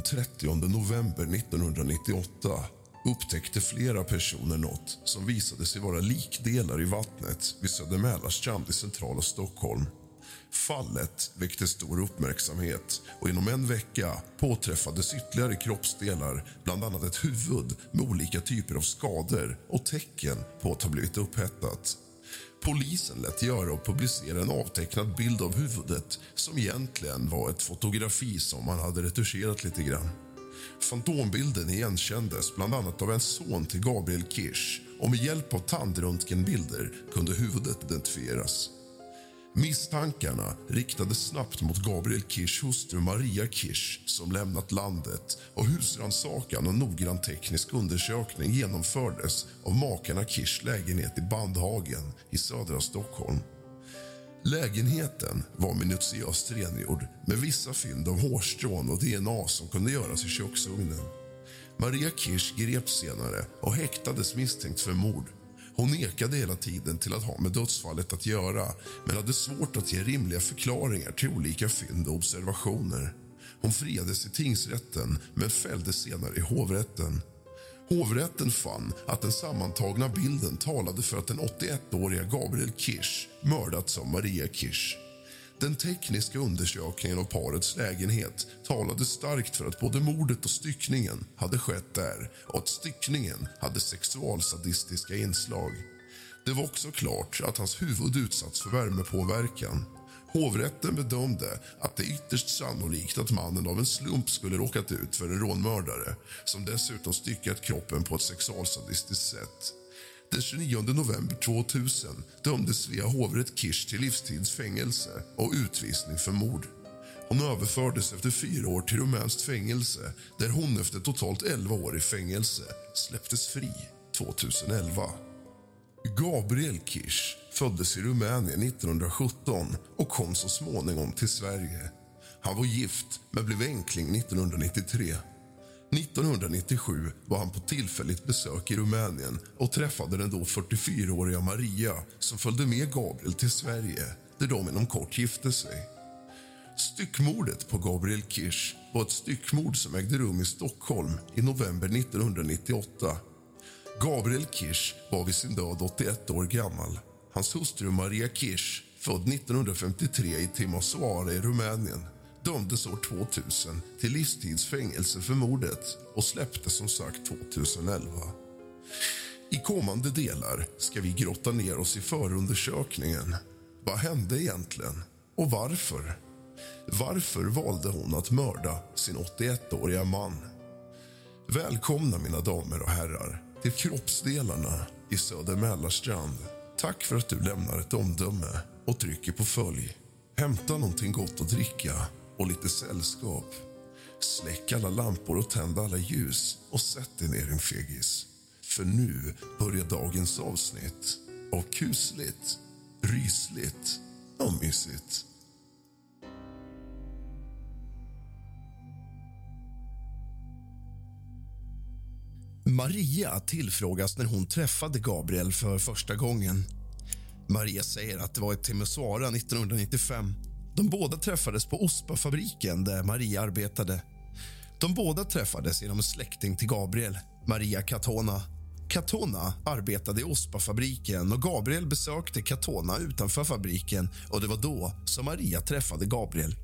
Den 30 november 1998 upptäckte flera personer något som visade sig vara likdelar i vattnet vid Södermälarstrand i centrala Stockholm. Fallet väckte stor uppmärksamhet och inom en vecka påträffades ytterligare kroppsdelar bland annat ett huvud med olika typer av skador och tecken på att ha blivit upphettat. Polisen lät göra och publicera en avtecknad bild av huvudet som egentligen var ett fotografi som man hade retuscherat lite grann. Fantombilden igenkändes bland annat av en son till Gabriel Kirsch och med hjälp av tandröntgenbilder kunde huvudet identifieras. Misstankarna riktades snabbt mot Gabriel Kirschs hustru Maria Kirsch som lämnat landet och husrannsakan och noggrann teknisk undersökning genomfördes av makarna Kirschs lägenhet i Bandhagen i södra Stockholm. Lägenheten var minutiöst rengjord med vissa fynd av hårstrån och DNA som kunde göras i köksugnen. Maria Kirsch greps senare och häktades misstänkt för mord. Hon nekade hela tiden till att ha med dödsfallet att göra men hade svårt att ge rimliga förklaringar till olika fynd och observationer. Hon friades i tingsrätten men fälldes senare i hovrätten. Hovrätten fann att den sammantagna bilden talade för att den 81-åriga Gabriel Kirsch mördats av Maria Kirsch. Den tekniska undersökningen av parets lägenhet talade starkt för att både mordet och styckningen hade skett där och att styckningen hade sexualsadistiska inslag. Det var också klart att hans huvud utsatts för värmepåverkan. Hovrätten bedömde att det är ytterst sannolikt att mannen av en slump skulle råkat ut för en rånmördare som dessutom styckat kroppen på ett sexualsadistiskt sätt. Den 29 november 2000 dömdes Svea hovrätt Kirsch till livstidsfängelse och utvisning för mord. Hon överfördes efter fyra år till rumänskt fängelse där hon efter totalt 11 år i fängelse släpptes fri 2011. Gabriel Kirsch föddes i Rumänien 1917 och kom så småningom till Sverige. Han var gift, men blev enkling 1993. 1997 var han på tillfälligt besök i Rumänien och träffade den då 44-åriga Maria som följde med Gabriel till Sverige, där de inom kort gifte sig. Styckmordet på Gabriel Kirsch var ett styckmord som ägde rum i Stockholm i november 1998. Gabriel Kirsch var vid sin död 81 år gammal. Hans hustru Maria Kirsch, född 1953 i Timisoara i Rumänien dömdes år 2000 till livstidsfängelse för mordet och släpptes som sagt 2011. I kommande delar ska vi grotta ner oss i förundersökningen. Vad hände egentligen? Och varför? Varför valde hon att mörda sin 81-åriga man? Välkomna, mina damer och herrar, till Kroppsdelarna i Söder Mälarstrand. Tack för att du lämnar ett omdöme och trycker på följ. Hämta någonting gott att dricka och lite sällskap. Släck alla lampor och tänd alla ljus och sätt dig ner din fegis. För nu börjar dagens avsnitt av kusligt, rysligt och mysigt. Maria tillfrågas när hon träffade Gabriel för första gången. Maria säger att det var i Timisoara 1995. De båda träffades på Ospa-fabriken där Maria arbetade. De båda träffades genom en släkting till Gabriel, Maria Catona. Catona arbetade i Ospa-fabriken och Gabriel besökte Catona utanför fabriken och det var då som Maria träffade Gabriel.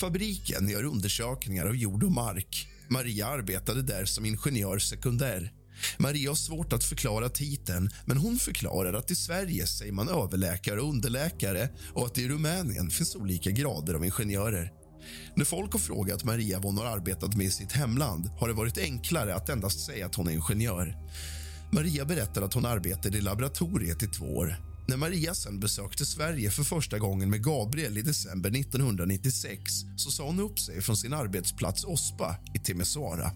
Fabriken gör undersökningar av jord och mark. Maria arbetade där som ingenjör sekundär. Maria har svårt att förklara titeln, men hon förklarar att i Sverige säger man överläkare och underläkare och att i Rumänien finns olika grader av ingenjörer. När folk har frågat Maria vad hon har arbetat med i sitt hemland har det varit enklare att endast säga att hon är ingenjör. Maria berättar att hon arbetade i laboratoriet i två år. När Maria sen besökte Sverige för första gången med Gabriel i december 1996 så sa hon upp sig från sin arbetsplats Ospa i Timisoara.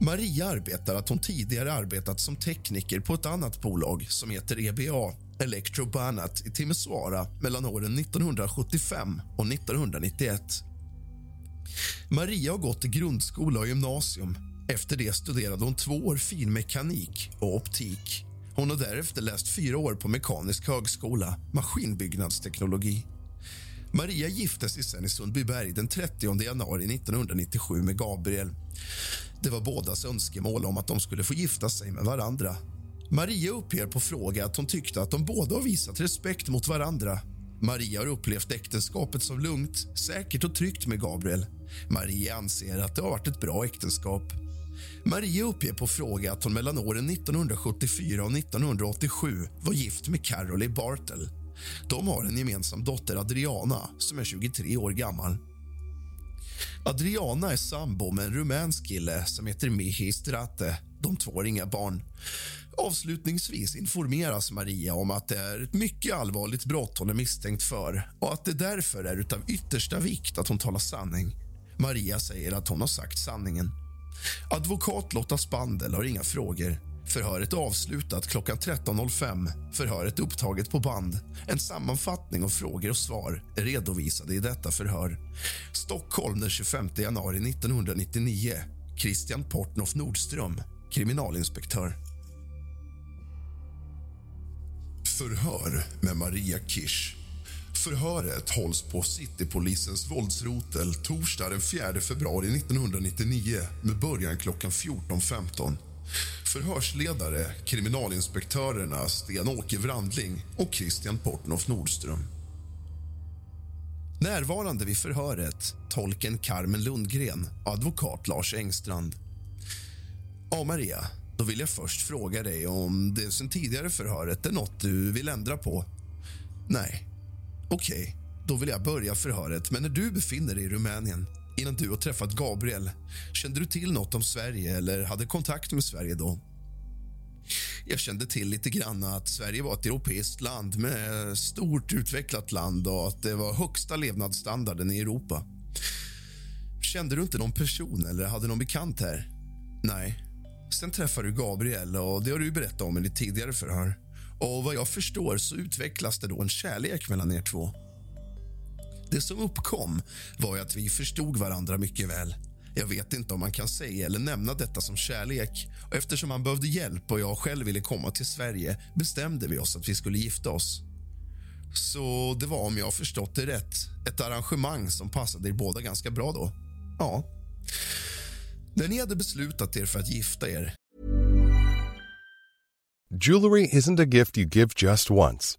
Maria arbetar att hon tidigare arbetat som tekniker på ett annat bolag som heter EBA, Electrobanat i Timisoara mellan åren 1975 och 1991. Maria har gått i grundskola och gymnasium. Efter det studerade hon två år finmekanik och optik. Hon har därefter läst fyra år på Mekanisk högskola, maskinbyggnadsteknologi. Maria gifte sig sen i Sundbyberg den 30 januari 1997 med Gabriel. Det var bådas önskemål om att de skulle få gifta sig med varandra. Maria uppger på fråga att hon tyckte att de båda har visat respekt mot varandra. Maria har upplevt äktenskapet som lugnt, säkert och tryggt med Gabriel. Maria anser att det har varit ett bra äktenskap. Maria uppger på fråga att hon mellan åren 1974 och 1987 var gift med Carolie Bartel. De har en gemensam dotter, Adriana, som är 23 år gammal. Adriana är sambo med en rumänsk kille som heter Mihi Strate. De två har inga barn. Avslutningsvis informeras Maria om att det är ett mycket allvarligt brott hon är misstänkt för och att det därför är av yttersta vikt att hon talar sanning. Maria säger att hon har sagt sanningen. Advokat Lotta Spandel har inga frågor. Förhöret avslutat klockan 13.05. Förhöret upptaget på band. En sammanfattning av frågor och svar är redovisade i detta förhör. Stockholm den 25 januari 1999. Christian Portnoff Nordström, kriminalinspektör. Förhör med Maria Kirsch. Förhöret hålls på Citypolisens våldsrotel torsdag den 4 februari 1999 med början klockan 14.15. Förhörsledare kriminalinspektörerna Sten-Åke Wrandling och Christian Portnoff Nordström. Närvarande vid förhöret tolken Carmen Lundgren och advokat Lars Engstrand. Ja, Maria, då vill jag först fråga dig om det sen tidigare förhöret är något du vill ändra på. Nej. Okej, okay, då vill jag börja förhöret. Men när du befinner dig i Rumänien innan du har träffat Gabriel, kände du till något om Sverige eller hade kontakt med Sverige då? Jag kände till lite grann att Sverige var ett europeiskt land med stort utvecklat land och att det var högsta levnadsstandarden i Europa. Kände du inte någon person eller hade någon bekant här? Nej. Sen träffade du Gabriel och det har du berättat om i ditt tidigare förhör. Och vad jag förstår så utvecklas det då en kärlek mellan er två. Det som uppkom var att vi förstod varandra mycket väl. Jag vet inte om man kan säga eller nämna detta som kärlek. Och eftersom han behövde hjälp och jag själv ville komma till Sverige bestämde vi oss att vi skulle gifta oss. Så det var, om jag förstått det rätt, ett arrangemang som passade er båda ganska bra då. Ja. När ni hade beslutat er för att gifta er Jewelry isn't a gift you give just once.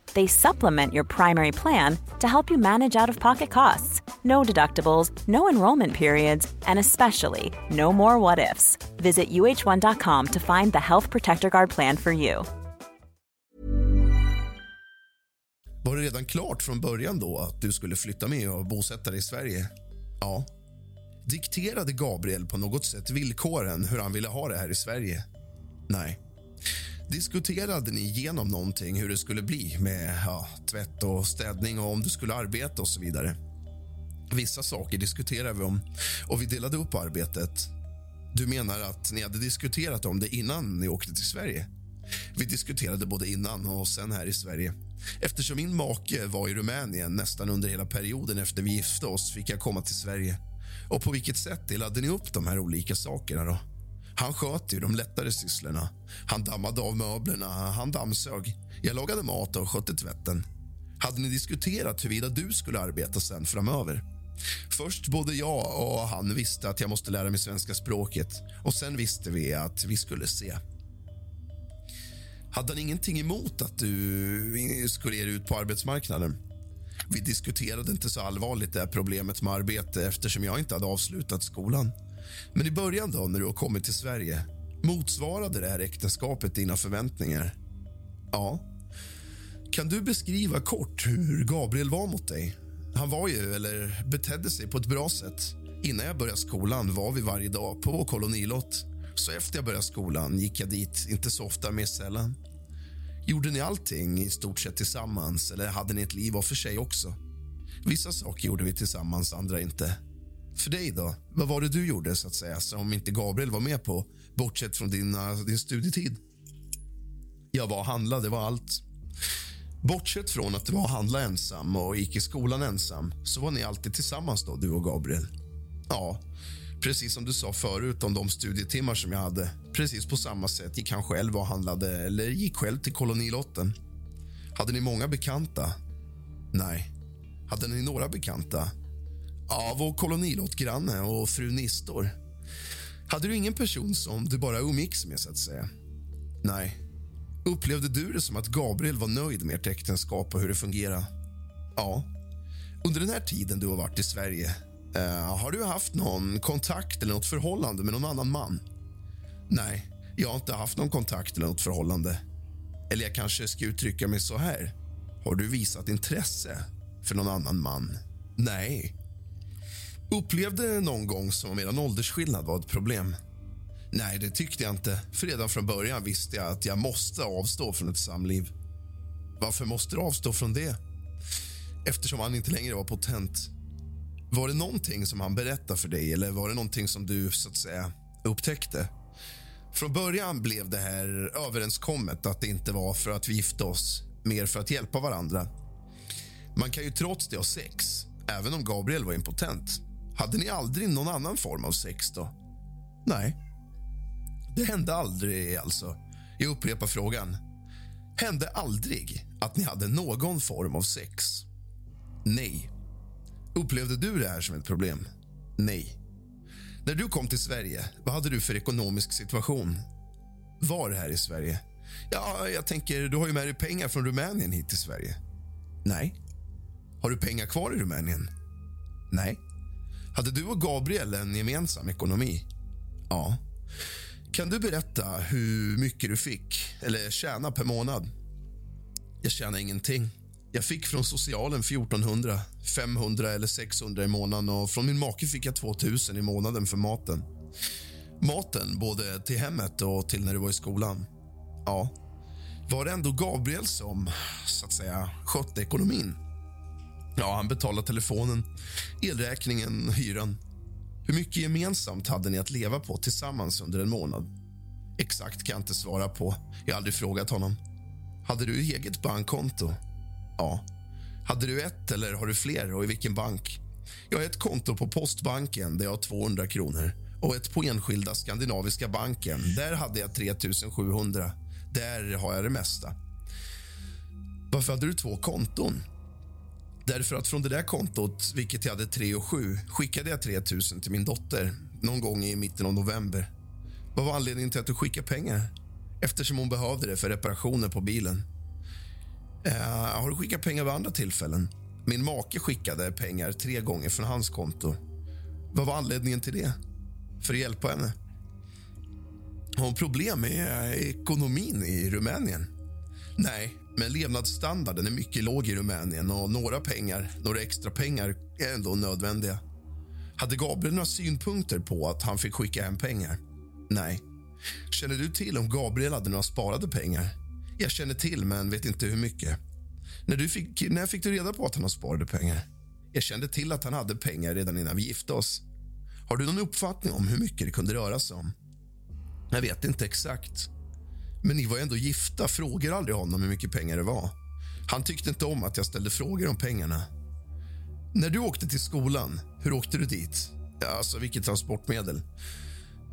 They supplement your primary plan to help you manage out of pocket costs. No deductibles, no enrollment periods, and especially no more what ifs. Visit uh1.com to find the Health Protector Guard plan for you. Var det redan klart från början då att du skulle flytta med och bosätta dig i Sverige? Ja. Dikterade Gabriel på något sätt villkoren hur han ville ha det här i Sverige? Nej. Diskuterade ni igenom någonting hur det skulle bli med ja, tvätt och städning och om du skulle arbeta och så vidare? Vissa saker diskuterade vi om och vi delade upp arbetet. Du menar att ni hade diskuterat om det innan ni åkte till Sverige? Vi diskuterade både innan och sen här i Sverige. Eftersom min make var i Rumänien nästan under hela perioden efter vi gifte oss fick jag komma till Sverige. Och på vilket sätt delade ni upp de här olika sakerna då? Han sköt ju de lättare sysslorna. Han dammade av möblerna, han dammsög. Jag lagade mat och skötte tvätten. Hade ni diskuterat huruvida du skulle arbeta sen framöver? Först både jag och han visste att jag måste lära mig svenska språket och sen visste vi att vi skulle se. Hade han ingenting emot att du skulle ge dig ut på arbetsmarknaden? Vi diskuterade inte så allvarligt det här problemet med arbete eftersom jag inte hade avslutat skolan. Men i början då, när du har kommit till Sverige, motsvarade det här äktenskapet dina förväntningar? Ja. Kan du beskriva kort hur Gabriel var mot dig? Han var ju, eller betedde sig på ett bra sätt. Innan jag började skolan var vi varje dag på vår kolonilott. Så efter jag började skolan gick jag dit, inte så ofta, mer sällan. Gjorde ni allting i stort sett tillsammans eller hade ni ett liv var för sig också? Vissa saker gjorde vi tillsammans, andra inte. För dig då? Vad var det du gjorde så att säga som inte Gabriel var med på, bortsett från din, eh, din studietid? Jag var och handlade, det var allt. Bortsett från att du var och handla ensam och gick i skolan ensam så var ni alltid tillsammans då, du och Gabriel. Ja, precis som du sa förut om de studietimmar som jag hade. Precis på samma sätt gick han själv och handlade eller gick själv till kolonilotten. Hade ni många bekanta? Nej. Hade ni några bekanta? Ja, vår kolonilottgranne och fru Nistor. Hade du ingen person som du bara umgicks med, så att säga? Nej. Upplevde du det som att Gabriel var nöjd med ert äktenskap och hur det fungerade? Ja. Under den här tiden du har varit i Sverige, eh, har du haft någon kontakt eller något förhållande med någon annan man? Nej, jag har inte haft någon kontakt eller något förhållande. Eller jag kanske ska uttrycka mig så här. Har du visat intresse för någon annan man? Nej. Upplevde någon gång som om er åldersskillnad var ett problem? Nej, det tyckte jag inte. För redan från början visste jag att jag måste avstå från ett samliv. Varför måste du avstå från det? Eftersom han inte längre var potent. Var det någonting som han berättade för dig eller var det någonting som du så att säga upptäckte? Från början blev det här överenskommet att det inte var för att vi gifte oss, mer för att hjälpa varandra. Man kan ju trots det ha sex, även om Gabriel var impotent. Hade ni aldrig någon annan form av sex då? Nej. Det hände aldrig alltså. Jag upprepar frågan. Hände aldrig att ni hade någon form av sex? Nej. Upplevde du det här som ett problem? Nej. När du kom till Sverige, vad hade du för ekonomisk situation? Var här i Sverige? Ja, jag tänker, du har ju med dig pengar från Rumänien hit till Sverige. Nej. Har du pengar kvar i Rumänien? Nej. Hade du och Gabriel en gemensam ekonomi? Ja. Kan du berätta hur mycket du fick eller tjänade, per månad? Jag tjänade ingenting. Jag fick från socialen 1400, 500 eller 600 i månaden och från min make fick jag 2000 i månaden för maten. Maten både till hemmet och till när du var i skolan. Ja, var det ändå Gabriel som så att säga skötte ekonomin. Ja, han betalade telefonen, elräkningen, hyran. Hur mycket gemensamt hade ni att leva på tillsammans under en månad? Exakt kan jag inte svara på. Jag har aldrig frågat honom. Hade du eget bankkonto? Ja. Hade du ett eller har du fler och i vilken bank? Jag har ett konto på Postbanken där jag har 200 kronor och ett på enskilda Skandinaviska banken. Där hade jag 3 700. Där har jag det mesta. Varför hade du två konton? Därför att från det där kontot, vilket jag hade 3 och 7, skickade jag 3 000 till min dotter någon gång i mitten av november. Vad var anledningen till att du skickade pengar? Eftersom hon behövde det för reparationer på bilen. Uh, har du skickat pengar vid andra tillfällen? Min make skickade pengar tre gånger från hans konto. Vad var anledningen till det? För att hjälpa henne? Har hon problem med eh, ekonomin i Rumänien? Nej, men levnadsstandarden är mycket låg i Rumänien och några pengar, några extra pengar är ändå nödvändiga. Hade Gabriel några synpunkter på att han fick skicka hem pengar? Nej. Känner du till om Gabriel hade några sparade pengar? Jag känner till, men vet inte hur mycket. När, du fick, när fick du reda på att han har sparade pengar? Jag kände till att han hade pengar redan innan vi gifte oss. Har du någon uppfattning om hur mycket det kunde röra sig om? Jag vet inte exakt. Men ni var ändå gifta. Frågar aldrig honom hur mycket pengar det var. Han tyckte inte om att jag ställde frågor om pengarna. När du åkte till skolan, hur åkte du dit? Alltså, vilket transportmedel?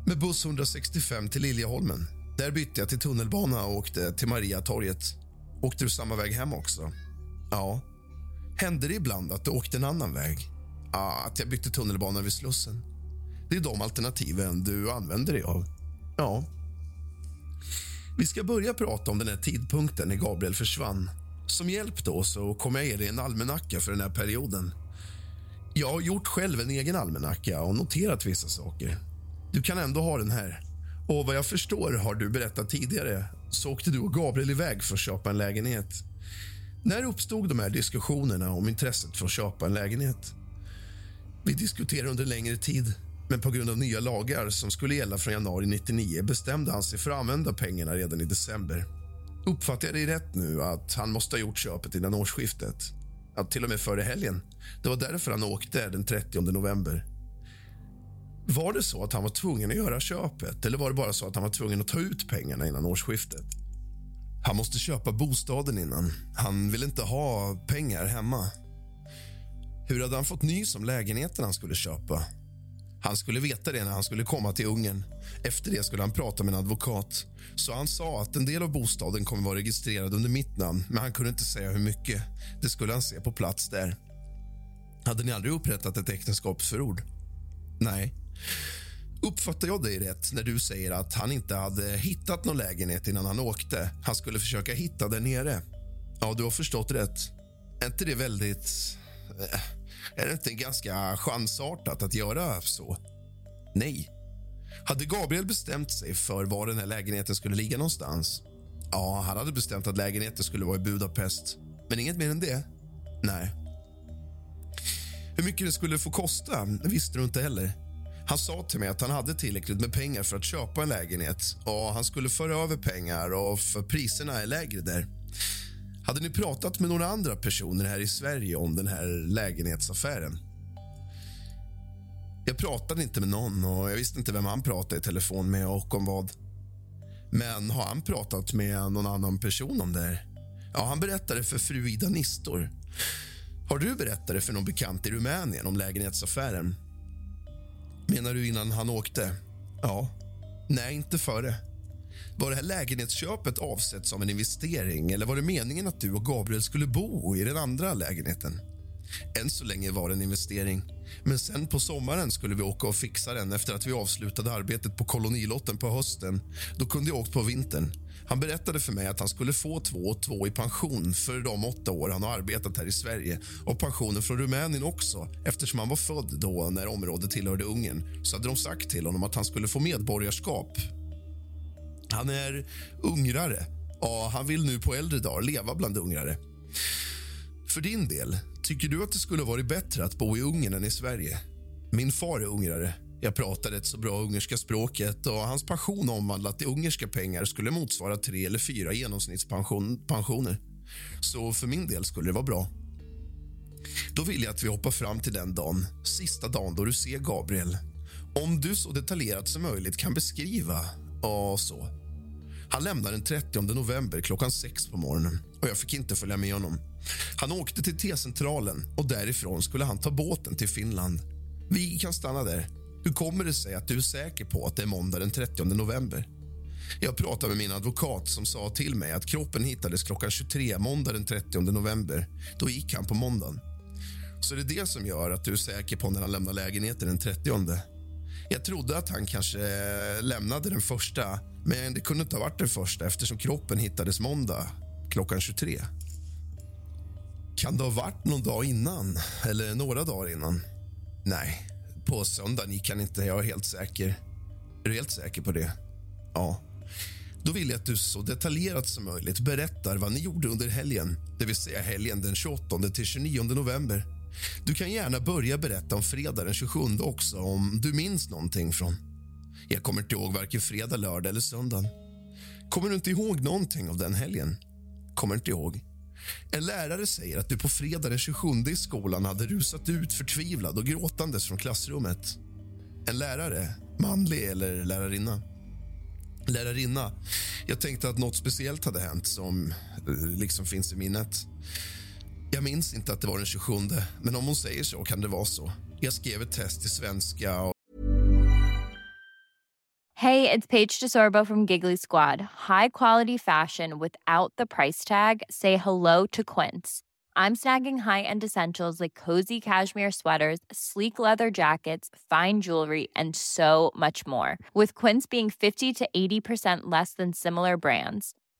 Med buss 165 till Liljeholmen. Där bytte jag till tunnelbana och åkte till Mariatorget. Åkte du samma väg hem också? Ja. Hände det ibland att du åkte en annan väg? Ja, att jag bytte tunnelbana vid Slussen. Det är de alternativen du använder dig av. Ja. Vi ska börja prata om den här tidpunkten när Gabriel försvann. Som hjälp då så kommer jag ge dig en almanacka för den här perioden. Jag har gjort själv en egen almanacka och noterat vissa saker. Du kan ändå ha den här. Och vad jag förstår har du berättat tidigare så åkte du och Gabriel iväg för att köpa en lägenhet. När uppstod de här diskussionerna om intresset för att köpa en lägenhet? Vi diskuterade under längre tid men på grund av nya lagar som skulle gälla från januari 99 bestämde han sig för att använda pengarna redan i december. Uppfattar jag dig rätt nu att han måste ha gjort köpet innan årsskiftet? Ja, till och med före helgen. Det var därför han åkte den 30 november. Var det så att han var tvungen att göra köpet eller var det bara så att han var tvungen att ta ut pengarna innan årsskiftet? Han måste köpa bostaden innan. Han vill inte ha pengar hemma. Hur hade han fått nys om lägenheten han skulle köpa? Han skulle veta det när han skulle komma till Ungern. Efter det skulle han prata med en advokat. Så han sa att en del av bostaden kommer vara registrerad under mitt namn men han kunde inte säga hur mycket. Det skulle han se på plats där. Hade ni aldrig upprättat ett äktenskapsförord? Nej. Uppfattar jag dig rätt när du säger att han inte hade hittat någon lägenhet innan han åkte? Han skulle försöka hitta där nere. Ja, du har förstått rätt. Är inte det väldigt... Eh, är det inte ganska chansartat att göra så? Nej. Hade Gabriel bestämt sig för var den här lägenheten skulle ligga någonstans? Ja, han hade bestämt att lägenheten skulle vara i Budapest. Men inget mer än det? Nej. Hur mycket det skulle få kosta visste du inte heller. Han sa till mig att han hade tillräckligt med pengar för att köpa en lägenhet och han skulle föra över pengar och för priserna är lägre där. Hade ni pratat med några andra personer här i Sverige om den här lägenhetsaffären? Jag pratade inte med någon och jag visste inte vem han pratade i telefon med och om vad. Men har han pratat med någon annan person om det här? Ja, han berättade för fru Ida Nistor. Har du berättat det för någon bekant i Rumänien om lägenhetsaffären? Menar du innan han åkte? Ja. Nej, inte före. Var det här lägenhetsköpet avsett som en investering eller var det meningen att du och Gabriel skulle bo i den andra lägenheten? Än så länge var det en investering. Men sen på sommaren skulle vi åka och fixa den efter att vi avslutade arbetet på kolonilotten på hösten. Då kunde jag åkt på vintern. Han berättade för mig att han skulle få två och två i pension för de åtta år han har arbetat här i Sverige och pensionen från Rumänien också eftersom han var född då när området tillhörde Ungern. Så hade de sagt till honom att han skulle få medborgarskap han är ungrare och han vill nu på äldre dagar leva bland ungrare. För din del, tycker du att det skulle varit bättre att bo i Ungern än i Sverige? Min far är ungrare. Jag pratar ett så bra ungerska språket och hans pension omvandlat till ungerska pengar skulle motsvara tre eller fyra genomsnittspensioner. Så för min del skulle det vara bra. Då vill jag att vi hoppar fram till den dagen, sista dagen då du ser Gabriel. Om du så detaljerat som möjligt kan beskriva, ja så. Han lämnade den 30 november klockan sex på morgonen och jag fick inte följa med honom. Han åkte till T-centralen och därifrån skulle han ta båten till Finland. Vi kan stanna där. Hur kommer det sig att du är säker på att det är måndag den 30 november? Jag pratade med min advokat som sa till mig att kroppen hittades klockan 23 måndag den 30 november. Då gick han på måndagen. Så det är det som gör att du är säker på när han lämnar lägenheten den 30. Jag trodde att han kanske eh, lämnade den första men det kunde inte ha varit den första eftersom kroppen hittades måndag klockan 23. Kan det ha varit någon dag innan? Eller några dagar innan? Nej, på söndagen gick han inte. Jag är helt säker. Är du helt säker på det? Ja. Då vill jag att du så detaljerat som möjligt berättar vad ni gjorde under helgen, det vill säga helgen den 28 till 29 november. Du kan gärna börja berätta om fredag den 27 också, om du minns någonting från. Jag kommer inte ihåg varken fredag, lördag eller söndag. Kommer du inte ihåg någonting av den helgen? Kommer inte ihåg. En lärare säger att du på fredag den 27 i skolan hade rusat ut förtvivlad och gråtandes från klassrummet. En lärare, manlig eller lärarinna? Lärarinna. Jag tänkte att nåt speciellt hade hänt som eh, liksom finns i minnet. Jag minns inte att det var den 27, men om hon säger så kan det vara så. Jag skrev ett test i svenska och... Hey, it's Paige DeSorbo from Giggly Squad. High quality fashion without the price tag. Say hello to Quince. I'm snagging high-end essentials like cozy cashmere sweaters, sleek leather jackets, fine jewelry, and so much more. With Quince being 50 to 80% less than similar brands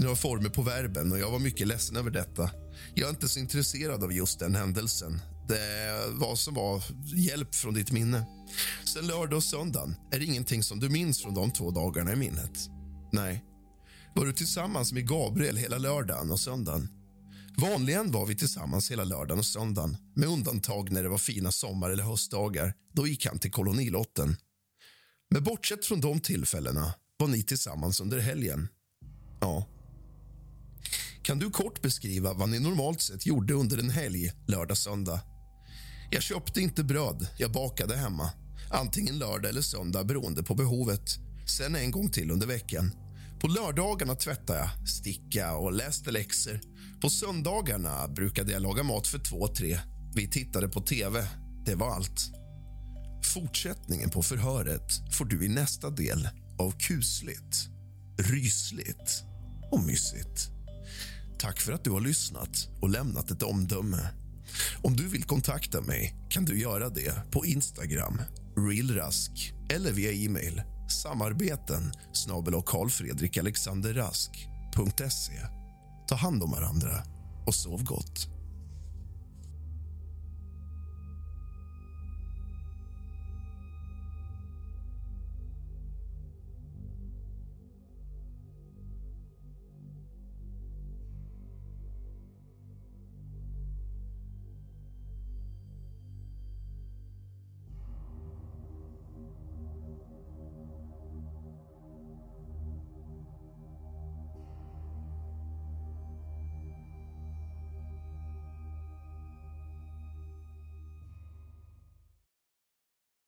några former på verben och jag var mycket ledsen över detta. Jag är inte så intresserad av just den händelsen. Det var som var hjälp från ditt minne. Sen lördag och söndagen är det ingenting som du minns från de två dagarna i minnet. Nej. Var du tillsammans med Gabriel hela lördagen och söndagen? Vanligen var vi tillsammans hela lördagen och söndagen med undantag när det var fina sommar eller höstdagar. Då gick han till kolonilotten. Men bortsett från de tillfällena var ni tillsammans under helgen. Ja, kan du kort beskriva vad ni normalt sett gjorde under en helg, lördag, söndag? Jag köpte inte bröd, jag bakade hemma. Antingen lördag eller söndag beroende på behovet. Sen en gång till under veckan. På lördagarna tvättade jag, sticka och läste läxor. På söndagarna brukade jag laga mat för två, tre. Vi tittade på tv. Det var allt. Fortsättningen på förhöret får du i nästa del av kusligt, rysligt och mysigt. Tack för att du har lyssnat och lämnat ett omdöme. Om du vill kontakta mig kan du göra det på Instagram, realrask eller via e-mail samarbeten snabel Ta hand om varandra och sov gott.